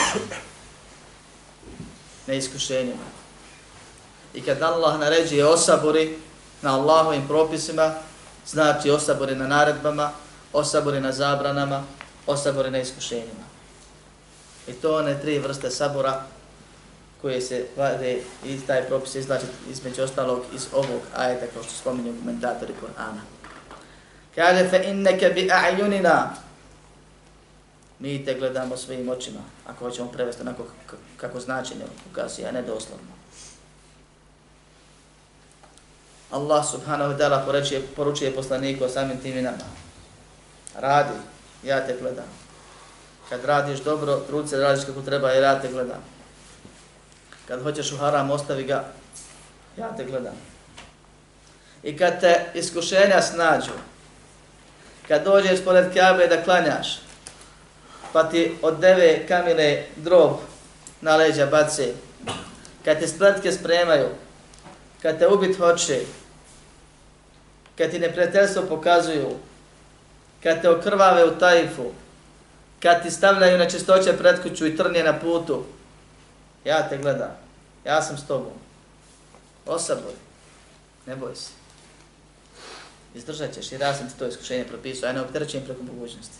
Na iskušenjima. I kad Allah naređuje osabori na Allahovim propisima, znači osabore na naredbama, osabore na zabranama, osabore na iskušenjima. I to one tri vrste sabora koje se vade i taj propis izlači između ostalog iz ovog ajeta kao što spominju komentatori Kur'ana. Kaže fe inneke bi a'junina mi te gledamo svojim očima, ako hoćemo prevesti onako kako značenje ukazuje, a ne doslovno. Allah subhanahu wa ta'ala poručuje, poručuje poslaniku o samim tim inama. Radi, ja te gledam. Kad radiš dobro, trud se radiš kako treba i ja te gledam. Kad hoćeš u haram, ostavi ga, ja te gledam. I kad te iskušenja snađu, kad dođeš pored Kjabe da klanjaš, pa ti od deve kamile drob na leđa bace, kad te spletke spremaju, kad te ubit hoće, kad ti neprijateljstvo pokazuju, kad te okrvave u tajfu, kad ti stavljaju na čistoće pred kuću i trnje na putu, ja te gledam, ja sam s tobom. Osaboj, ne boj se. Izdržat ćeš jer ja sam ti to iskušenje propisao, ja ne opterećujem preko mogućnosti.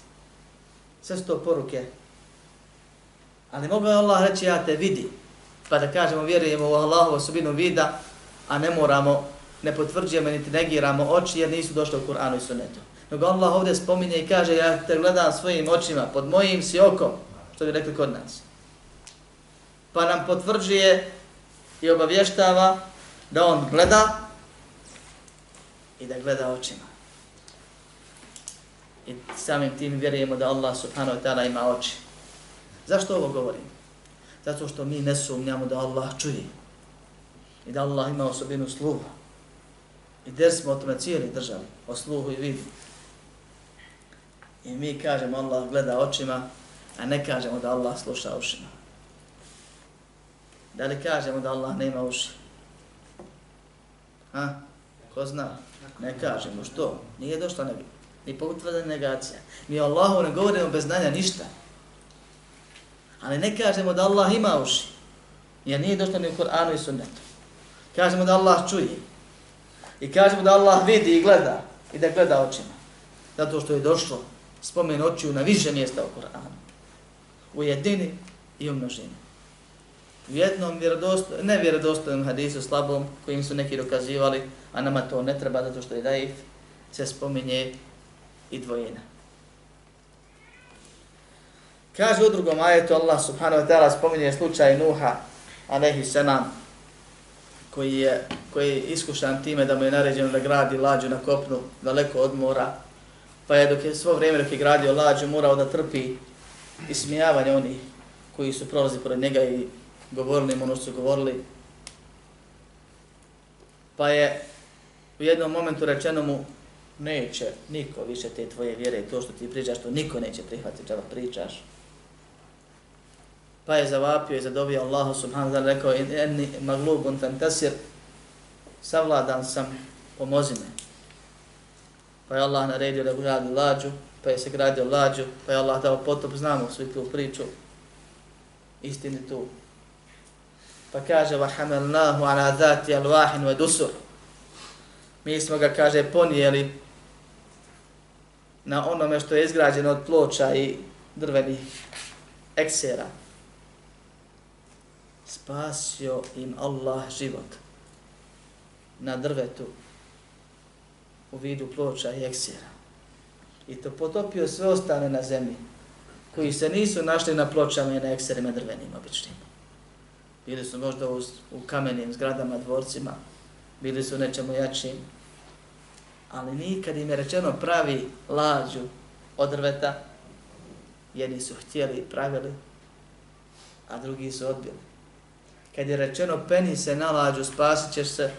Sve su to poruke. Ali mogu je Allah reći ja te vidi, pa da kažemo vjerujemo u Allahovu osobinu vida, a ne moramo, ne potvrđujemo niti negiramo oči jer nisu došle u Kur'anu i Sunnetu. Nego Allah ovdje spominje i kaže ja te gledam svojim očima, pod mojim si okom, što bi rekli kod nas. Pa nam potvrđuje i obavještava da on gleda i da gleda očima. I samim tim vjerujemo da Allah subhanahu wa ta'ala ima oči. Zašto ovo govorim? Zato što mi ne sumnjamo da Allah čuje. I da Allah ima osobinu sluha. I der smo o tome cijeli držali, o sluhu i vidu. I mi kažemo Allah gleda očima, a ne kažemo da Allah sluša ušima. Da li kažemo da Allah nema uši? Ha? Ko zna? Ne kažemo. Što? Nije došla negacija. Ni potvrda negacija. Mi Allahu ne govorimo bez znanja ništa. Ali ne kažemo da Allah ima uši. Jer nije došlo ni u Koranu i Sunnetu. Kažemo da Allah čuje. I kažemo da Allah vidi i gleda. I da gleda očima. Zato što je došlo spomen očiju na više mjesta u Koranu. U jedini i u množini. U jednom vjerodosto, ne vjerodostojnom hadisu slabom, kojim su neki dokazivali, a nama to ne treba zato što je daif, se spominje i dvojina. Kaže u drugom ajetu Allah subhanahu wa ta'ala spominje slučaj Nuha, alaihi salam, koji je, koji je iskušan time da mu je naređeno da gradi lađu na kopnu daleko od mora, pa je dok je svo vrijeme dok je gradio lađu morao da trpi ismijavanje onih koji su prolazi pored njega i govorili mu ono su govorili. Pa je u jednom momentu rečeno mu neće niko više te tvoje vjere, to što ti pričaš, to niko neće prihvatiti čava pričaš. Pa je zavapio i zadovio Allahu subhanahu wa ta'ala, rekao, enni maglubun fantasir, savladan sam, pomozi me. Pa je Allah naredio da gradi lađu, pa je se gradio lađu, pa je Allah dao potop, znamo svi tu priču, istini tu. Pa kaže, وَحَمَلْنَاهُ عَلَى ذَاتِ الْوَاحٍ وَدُسُرٍ Mi smo ga, kaže, ponijeli na onome što je izgrađeno od ploča i drvenih eksera. Spasio im Allah život na drvetu u vidu ploča i eksira. I to potopio sve ostale na zemlji koji se nisu našli na pločama i na ekserima drvenim običnim. Bili su možda u, u kamenim zgradama, dvorcima, bili su nečemu jačim, ali nikad im je rečeno pravi lađu od drveta, jedni su htjeli i pravili, a drugi su odbili. Kad je rečeno peni se na lađu, spasit ćeš se,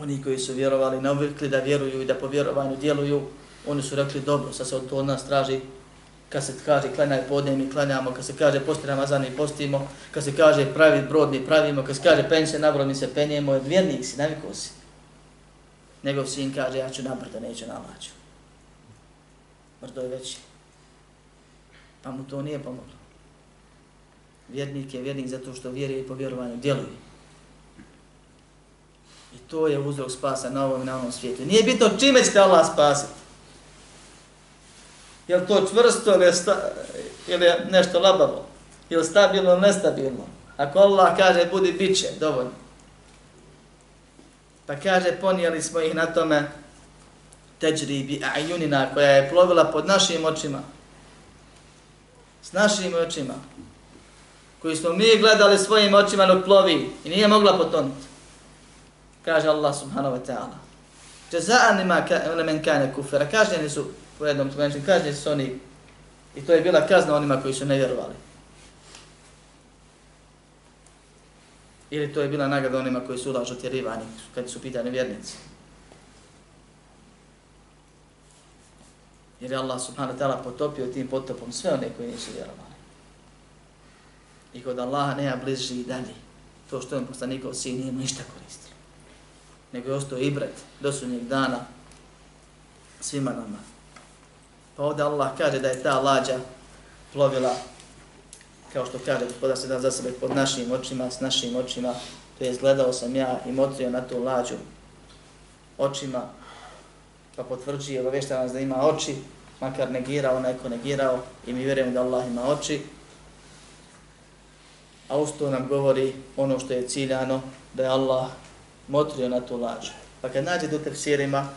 oni koji su vjerovali, navikli da vjeruju i da po vjerovanju djeluju, oni su rekli dobro, sad se to od nas traži, kad se kaže klanjaj podne mi klanjamo, kad se kaže posti Ramazan mi postimo, kad se kaže pravi brod mi pravimo, kad se kaže penj se na brod mi se penjemo, vjernik si, navikao si. Nego sin kaže ja ću na brdo, neću na lađu. Brdo je veći. Pa mu to nije pomoglo. Vjernik je vjernik zato što vjeruje i po vjerovanju djeluje. I to je uzrok spasa na ovom i na ovom svijetu. Nije bitno čime ćete Allah spasiti. Je to čvrsto ili, sta, ili nešto labavo? Ili stabilno ili nestabilno? Ako Allah kaže budi bit će, dovoljno. Pa kaže ponijeli smo ih na tome teđri bi ajunina koja je plovila pod našim očima. S našim očima koju smo mi gledali svojim očima dok plovi i nije mogla potonuti. Kaže Allah subhanahu wa ta'ala. Jaza'an lima ka, men kane kufera. Kažnjeni su po jednom tumačenju, kažnjeni su oni i to je bila kazna onima koji su nevjerovali. Ili to je bila nagrada onima koji su ulažu tjerivani, kad su pitani vjernici. Jer je Allah subhanahu wa ta'ala potopio tim potopom sve one koji nisu vjerovali. I kod Allaha nema bliži i dalje. To što je poslanikov sin nije ništa koristilo nego je ostao ibret do sunnjeg dana svima nama. Pa ovdje Allah kaže da je ta lađa plovila, kao što kaže gospoda se dan za sebe, pod našim očima, s našim očima, to je gledao sam ja i motrio na tu lađu očima, pa potvrđuje, obavješta nas da ima oči, makar negirao, neko negirao i mi vjerujemo da Allah ima oči. A usto nam govori ono što je ciljano, da je Allah motrio na tu laž. Pa kad nađe do tefsirima,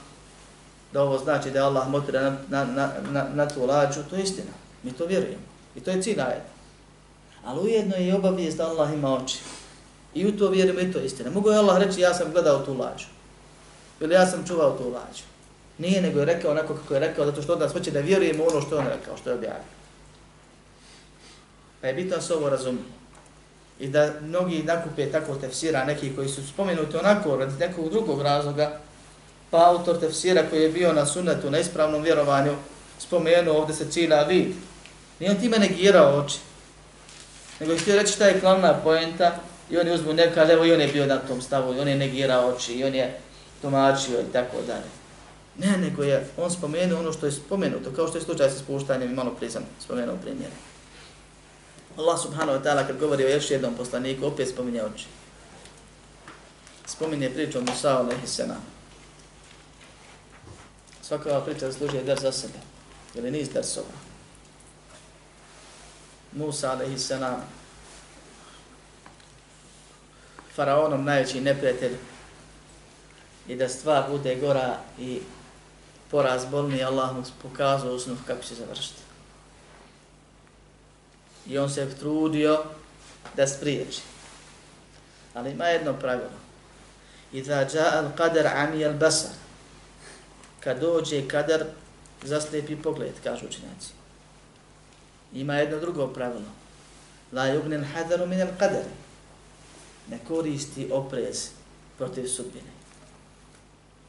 da ovo znači da je Allah motrio na, na, na, na, na tu lađu, to je istina. Mi to vjerujemo. I to je cilj ajed. Ali ujedno je i obavijest da Allah ima oči. I u to vjerujemo i to je istina. Mogu je Allah reći ja sam gledao tu lađu. Ili ja sam čuvao tu lađu. Nije nego je rekao onako kako je rekao, zato što od nas hoće da vjerujemo ono što on rekao, što je objavio. Pa je bitno se ovo razumije i da mnogi nakupe tako tefsira, neki koji su spomenuti onako radi nekog drugog razloga, pa autor tefsira koji je bio na sunnetu, na ispravnom vjerovanju, spomenuo ovdje se cilja vid. Nije on time negirao oči, nego je htio reći šta je glavna poenta i oni uzmu neka, evo i on je bio na tom stavu, i on je negirao oči, i on je tumačio i tako dalje. Ne, nego je on spomenuo ono što je spomenuto, kao što je slučaj sa spuštanjem i malo prizam spomenuo primjere. Allah subhanahu wa ta'ala kad govori o još jednom poslaniku, opet spominje oči. Spominje priču o Musa alaihi salam. Svaka ova priča zaslužuje dar za sebe. Ili niz darsova. Musa alaihi salam. Faraonom najveći neprijatelj. I da stvar bude gora i poraz bolni, Allah mu pokazao usnu kako će završiti i on se trudio da spriječi. Ali ima jedno pravilo. Iza ja al qadar ami al basar. Kad dođe kadar, zaslijepi pogled, kažu učinjaci. Ima jedno drugo pravilo. La yugnen hadaru min al-qadar. Ne koristi oprez protiv sudbine.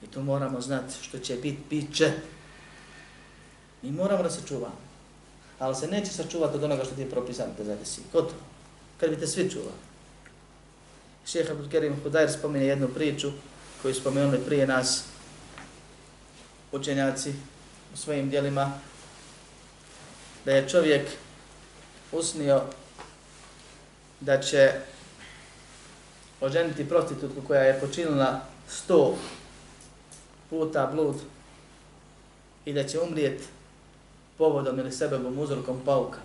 I to moramo znati što će biti, bit će. Mi moramo da se čuvamo ali se neće sačuvati od onoga što ti je propisano te zadesi. Kod Kad bi te svi čuvali. Šeha Abdul Kerim Hudajr spominje jednu priču koju spomenuli prije nas učenjaci u svojim dijelima da je čovjek usnio da će oženiti prostitutku koja je počinila sto puta blud i da će umrijeti povodom ili sebebom, uzrokom pauka.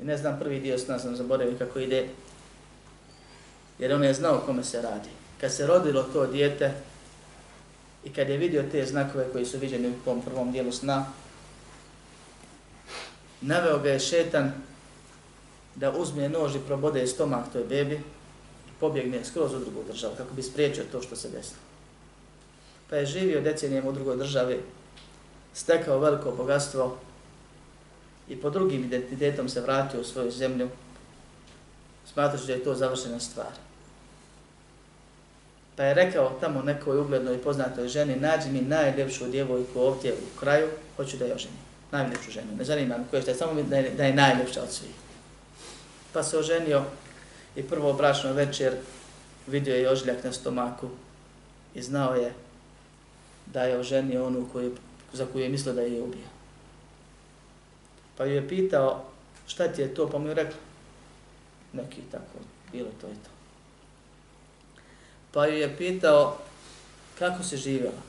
I ne znam prvi dio sna sam zaboravio kako ide, jer on je znao kome se radi. Kad se rodilo to dijete i kad je vidio te znakove koji su viđeni u tom prvom dijelu sna, naveo ga je šetan da uzme nož i probode stomak toj bebi pobjegne skroz u drugu državu, kako bi spriječio to što se desilo. Pa je živio decenijem u drugoj državi, stekao veliko bogatstvo i po drugim identitetom se vratio u svoju zemlju, smatraš da je to završena stvar. Pa je rekao tamo nekoj uglednoj i poznatoj ženi, nađi mi najljepšu djevojku ovdje u kraju, hoću da je oženim. Najljepšu ženu. Ne zanima me koja je, samo da je, da je najljepša od svih. Pa se oženio i prvo bračno večer vidio je ožiljak na stomaku i znao je da je oženio onu koju, za koju je mislio da je ubija. Pa ju je pitao šta ti je to, pa mu je rekla neki tako, bilo to i to. Pa ju je pitao kako se živjela.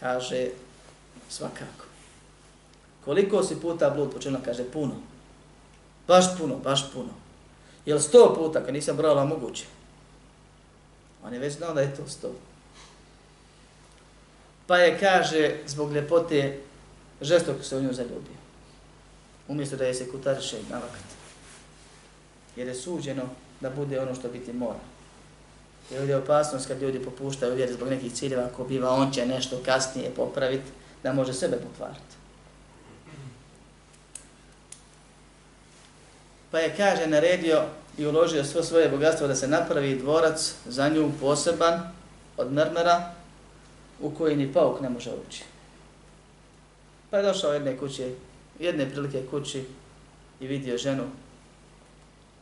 Kaže, svakako. Koliko si puta blud počela? Kaže, puno. Baš puno, baš puno. Jel sto puta, kad nisam brala moguće? On je već znao da je to sto. Pa je, kaže, zbog ljepote, žestoko se u nju zaljubio. Umjesto da je se kutariše na vakat. Jer je suđeno da bude ono što biti mora. Jer je opasnost kad ljudi popuštaju vjeru zbog nekih ciljeva, ako biva on će nešto kasnije popraviti, da može sebe pokvariti. Pa je, kaže, naredio i uložio svo svoje bogatstvo da se napravi dvorac za nju poseban od mrmera u koji ni pauk ne može ući. Pa je došao jedne kuće, jedne prilike kući i vidio ženu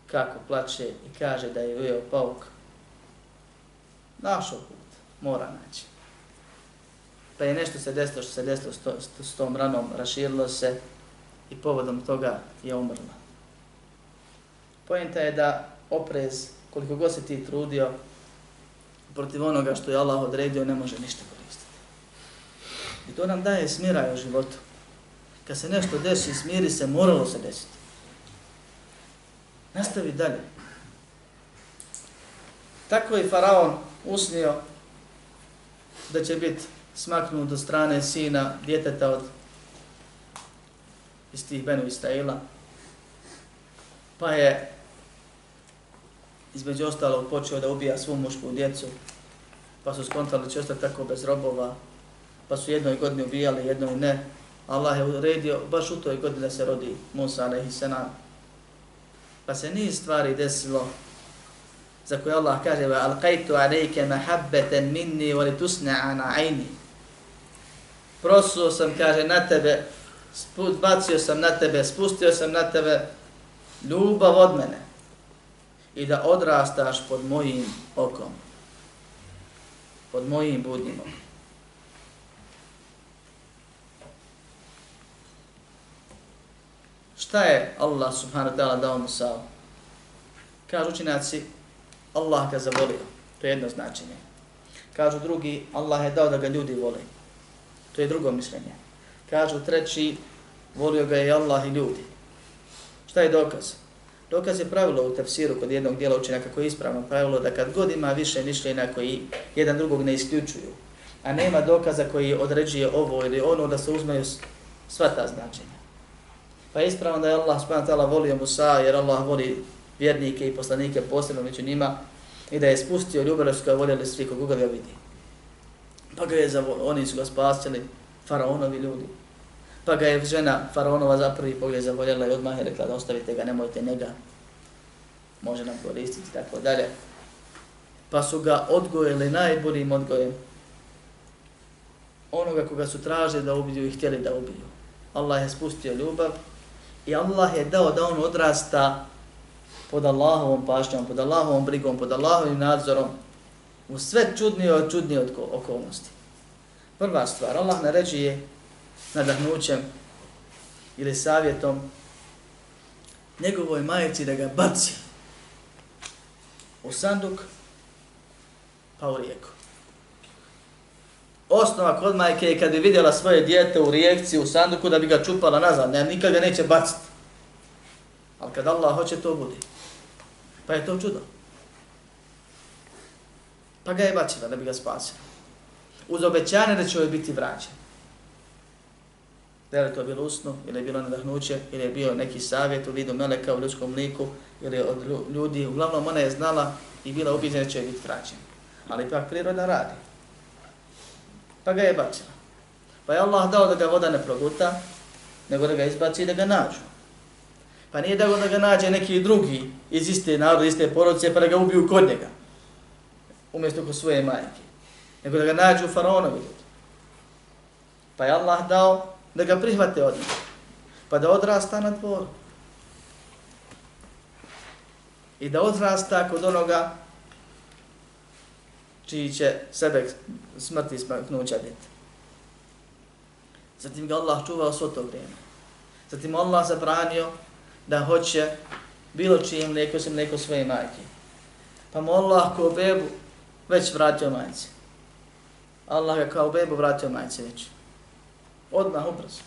kako plače i kaže da je ujeo pauk našao put, mora naći. Pa je nešto se desilo što se desilo s, to, s tom ranom, raširilo se i povodom toga je umrla. Pojenta je da oprez, koliko god se ti trudio, protiv onoga što je Allah odredio, ne može ništa koristiti. I to nam daje smiraj u životu. Kad se nešto desi, smiri se, moralo se desiti. Nastavi dalje. Tako je faraon usnio da će biti smaknut do strane sina, djeteta od iz tih Benu Israila. Pa je između ostalog počeo da ubija svu mušku djecu, pa su skontali će ostati tako bez robova, pa su jednoj godini ubijali, jednoj ne. Allah je uredio baš u toj godini da se rodi Musa a.s. Pa se niz stvari desilo za koje Allah kaže wa alqaitu alayka mahabbatan minni wa litusna'a. Prosuo sam kaže na tebe, bacio sam na tebe, spustio sam na tebe ljubav od mene i da odrastaš pod mojim okom. Pod mojim budnim okom. Šta je Allah subhanahu wa ta'ala dao Musa? Kažu učinjaci, Allah ga zavolio. To je jedno značenje. Kažu drugi, Allah je dao da ga ljudi vole. To je drugo mišljenje. Kažu treći, volio ga je Allah i ljudi. Šta je dokaz? Dokaz je pravilo u tafsiru kod jednog dijela učenjaka koji je ispravno pravilo da kad god ima više mišljenja koji jedan drugog ne isključuju, a nema dokaza koji određuje ovo ili ono da se uzmeju sva ta značenja. Pa je ispravno da je Allah subhanahu volio Musa jer Allah voli vjernike i poslanike posebno među njima i da je spustio ljubav što voljeli svi koga ga vidi. Pa ga je zavolio, oni su ga spasili, faraonovi ljudi. Pa ga je žena faraonova za prvi pogled zavoljela i odmah je rekla da ostavite ga, nemojte njega, može nam koristiti i tako dalje. Pa su ga odgojili najboljim odgojem onoga koga su tražili da ubiju i htjeli da ubiju. Allah je spustio ljubav i Allah je dao da on odrasta pod Allahovom pašnjom, pod Allahovom brigom, pod Allahovim nadzorom, u sve čudnije od čudnije od okolnosti. Prva stvar, Allah naređuje nadahnućem ili savjetom njegovoj majici da ga baci u sanduk pa u rijeku. Osnova kod majke je kad je vidjela svoje dijete u rijekciji, u sanduku da bi ga čupala nazad, ne, nikad ga neće baciti. Ali kad Allah hoće to bude. Pa je to čudo. Pa ga je bacila da bi ga spasila. Uz obećanje da će joj biti vraćen. Da li to bilo usno, ili je bilo nadahnuće, ili je bio neki savjet u vidu meleka u ljudskom liku, ili od ljudi. Uglavnom ona je znala i bila ubiđena će biti vraćen. Ali ipak priroda radi. Pa ga je bacila. Pa je Allah dao da ga voda ne proguta, nego da ga izbaci i da ga nađu. Pa nije da da ga nađe neki drugi iz iste narode, iste porodice, pa da ga ubiju kod njega. Umjesto kod svoje majke. Nego da ga nađu faraonovi ljudi. Pa je Allah dao da ga prihvate od njega. Pa da odrasta na dvoru. I da odrasta kod onoga čiji će sebe smrti smaknuća biti. Zatim ga Allah čuvao svo to vrijeme. Zatim Allah zabranio da hoće bilo čijem mlijeko se mlijeko svoje majke. Pa mu Allah kao bebu već vratio majci. Allah ga kao bebu vratio majci već. Odmah ubrzo.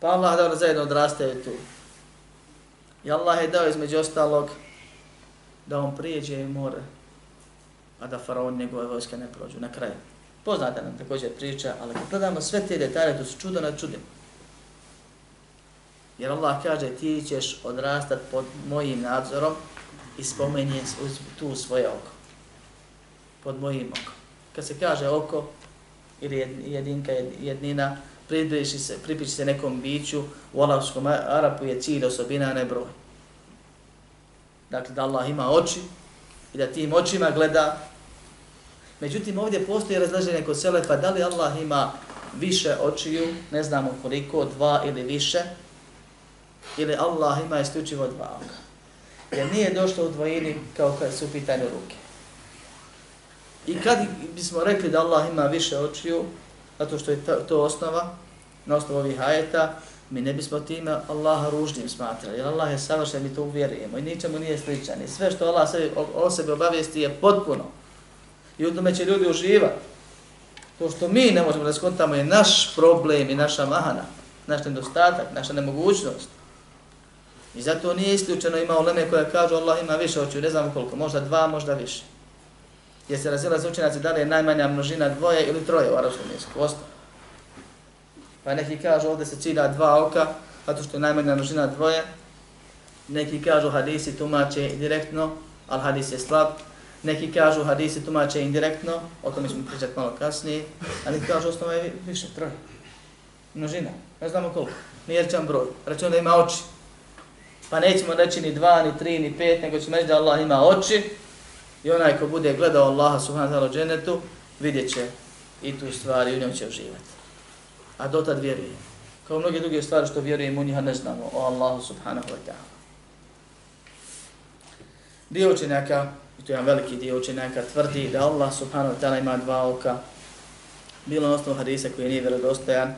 Pa Allah dao da zajedno odrastaju tu. I Allah je dao između ostalog da on prijeđe i more, a da faraon njegove vojske ne prođu na kraju. Poznate nam također priča, ali kad gledamo sve te detalje, to su čudo na čudima. Jer Allah kaže, ti ćeš odrastat pod mojim nadzorom i spomenje tu svoje oko. Pod mojim oko. Kad se kaže oko, ili jedinka, jednina, pripiši se, pripiši se nekom biću, u Allahskom Arapu je cilj osobina, a ne broj. Dakle, da Allah ima oči i da tim očima gleda. Međutim, ovdje postoji razlaženje kod Selefa, da li Allah ima više očiju, ne znamo koliko, dva ili više, ili Allah ima isključivo dva oka. Jer nije došlo u dvojini kao kad su u pitanju ruke. I kad bismo rekli da Allah ima više očiju, zato što je to osnova, na osnovu ovih ajeta, mi ne bismo time Allaha ružnim smatrali, jer Allah je savršen, mi to uvjerujemo i ničemu nije sličan. I sve što Allah sebi, o, o sebi obavijesti je potpuno. I u tome će ljudi uživati. To što mi ne možemo da skontamo je naš problem i naša mahana, naš nedostatak, naša nemogućnost. I zato nije isključeno ima uleme koja kažu Allah ima više očiju, ne znam koliko, možda dva, možda više. Jer se razila za učenjaci da li je najmanja množina dvoje ili troje u arabskom jeziku, osnovu. Pa neki kažu ovdje se cilja dva oka, zato što je najmanja množina dvoje. Neki kažu hadisi tumače direktno, ali hadis je slab. Neki kažu hadisi tumače indirektno, o tome ćemo pričati malo kasnije. A neki kažu osnova je više, troje. Množina, ne znamo koliko. Nije rečan broj, rečeno da ima oči. Pa nećemo reći ni dva, ni tri, ni pet, nego ćemo reći da Allah ima oči. I onaj ko bude gledao Allaha subhanahu wa ta'ala dženetu, vidjet će i tu stvari, u njom će uživati a dotad vjerujem. Kao mnoge druge stvari što vjerujem u njiha ne znamo o Allahu subhanahu wa ta'ala. Dio učenjaka, i to je jedan veliki dio učenjaka, tvrdi da Allah subhanahu wa ta'ala ima dva oka, bilo na osnovu hadisa koji nije vjerodostojan,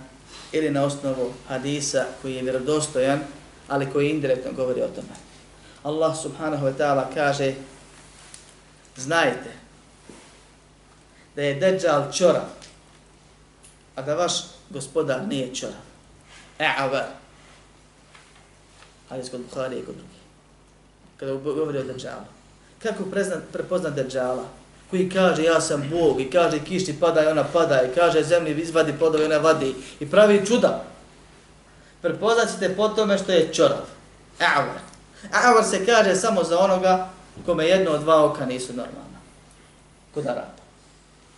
ili na osnovu hadisa koji je vjerodostojan, ali koji indirektno govori o tome. Allah subhanahu wa ta'ala kaže, znajte da je Dejjal čorav, a da vaš gospodar nije čorav. E'avar. Ali kod Buhari i kod drugi. Kada govori o Dejjalu. Kako prepoznat Dejjala? Koji kaže ja sam Bog i kaže kišti pada i ona pada i kaže zemlji izvadi plodove i ona vadi i pravi čuda. Prepoznat ćete po tome što je čorav. Avar. Avar se kaže samo za onoga kome jedno od dva oka nisu normalna. Kod Araba.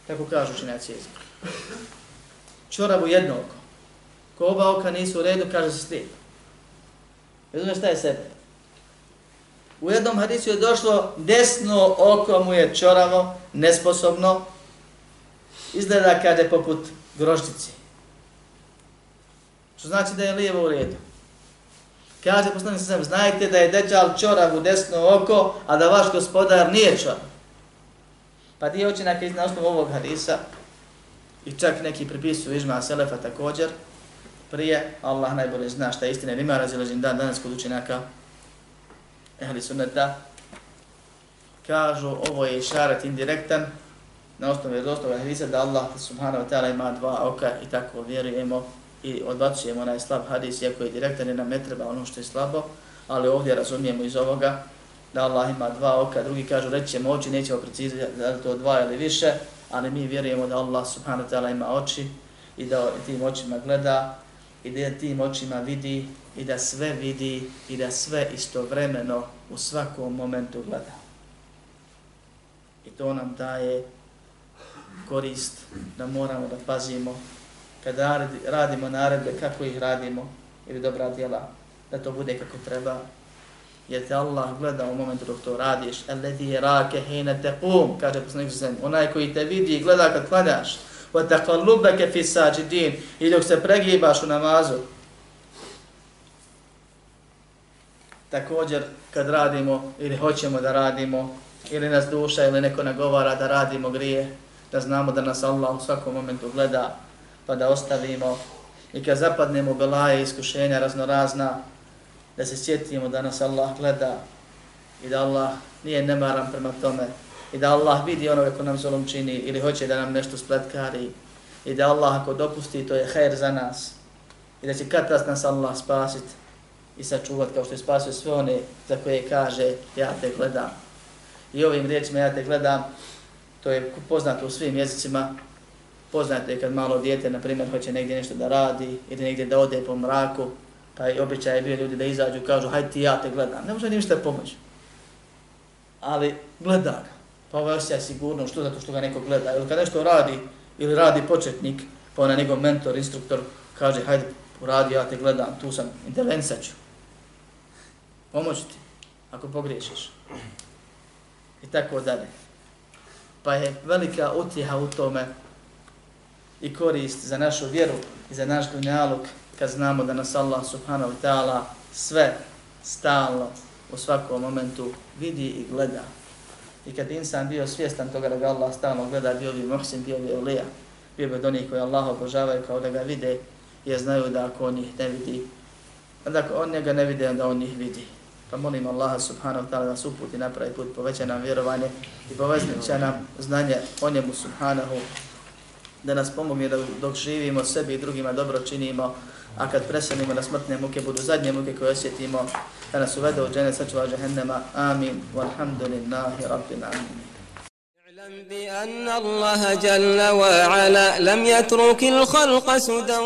Tako kažu činjaci jezika čoravu jedno oko. Ko oba oka nisu u redu, kaže se slijep. Razumiješ šta je sebe? U jednom hadisu je došlo desno oko mu je čoravo, nesposobno. Izgleda kada je poput groždici. Što znači da je lijevo u redu. Kaže poslanik sam, znajte da je deđal čorav u desno oko, a da vaš gospodar nije čorav. Pa dio učinaka iz osnovu ovog hadisa, I čak neki pripisuju ižma Selefa također. Prije, Allah najbolje zna šta je istina, ima razilažen dan danas kod učenjaka ehli sunneta. Kažu, ovo je išaret indirektan, na osnovu je osnovu hadisa da Allah subhanahu wa ta'ala ima dva oka i tako vjerujemo i odbacujemo onaj slab hadis, iako je direktan i nam ne treba ono što je slabo, ali ovdje razumijemo iz ovoga da Allah ima dva oka, drugi kažu reći ćemo oči, nećemo precizirati da to dva ili više, ali mi vjerujemo da Allah subhanahu wa ta'ala ima oči i da tim očima gleda i da tim očima vidi i da sve vidi i da sve istovremeno u svakom momentu gleda. I to nam daje korist da moramo da pazimo kada radimo naredbe kako ih radimo ili dobra djela da to bude kako treba jer te Allah gleda u momentu dok to radiš. Alladhi yaraka hina taqum kaže poslanik sallallahu onaj koji te vidi i gleda kad klanjaš. Wa taqallubaka fi sajidin. I dok se pregibaš u namazu. Također kad radimo ili hoćemo da radimo ili nas duša ili neko nagovara da radimo grije da znamo da nas Allah u svakom momentu gleda pa da ostavimo i kad zapadnemo belaje iskušenja raznorazna da se sjetimo da nas Allah gleda i da Allah nije nemaran prema tome i da Allah vidi onove ko nam zolom čini ili hoće da nam nešto spletkari i da Allah ako dopusti to je hajr za nas i da će kad nas Allah spasit i sačuvat kao što je spasio sve one za koje kaže ja te gledam. I ovim riječima ja te gledam, to je poznato u svim jezicima, poznato je kad malo dijete, na primjer, hoće negdje nešto da radi ili negdje da ode po mraku, pa je običaj bio ljudi da izađu i kažu hajde ti ja te gledam, ne može ništa pomoći. Ali gleda ga, pa ovaj osjeća sigurno, što zato što ga neko gleda. Ili kad nešto radi, ili radi početnik, pa onaj njegov mentor, instruktor, kaže hajde uradi, ja te gledam, tu sam, intervenca ću. Pomoći ti, ako pogriješiš. I tako dalje. Pa je velika utjeha u tome i korist za našu vjeru i za naš dunjaluk kad znamo da nas Allah subhanahu wa ta'ala sve stalno u svakom momentu vidi i gleda. I kad insan bio svjestan toga da ga Allah stalno gleda, bio bi muhsin, bio bi ulija, bio bi od onih koji Allah obožavaju kao da ga vide, jer znaju da ako on ih ne vidi, onda ako on njega ne vidi, onda on ih vidi. Pa molim Allaha subhanahu wa ta'ala da nas uputi napravi put, poveća nam vjerovanje i poveća nam znanje o njemu subhanahu da nas pomogne da dok živimo sebi i drugima dobro činimo, a kad preselimo na smrtne muke budu zadnje muke koje osjetimo, da nas uvede u džene sačuva džahennema. Amin. Walhamdulillahi rabbil. اعلم بأن الله جل وعلا لم يترك الخلق سدى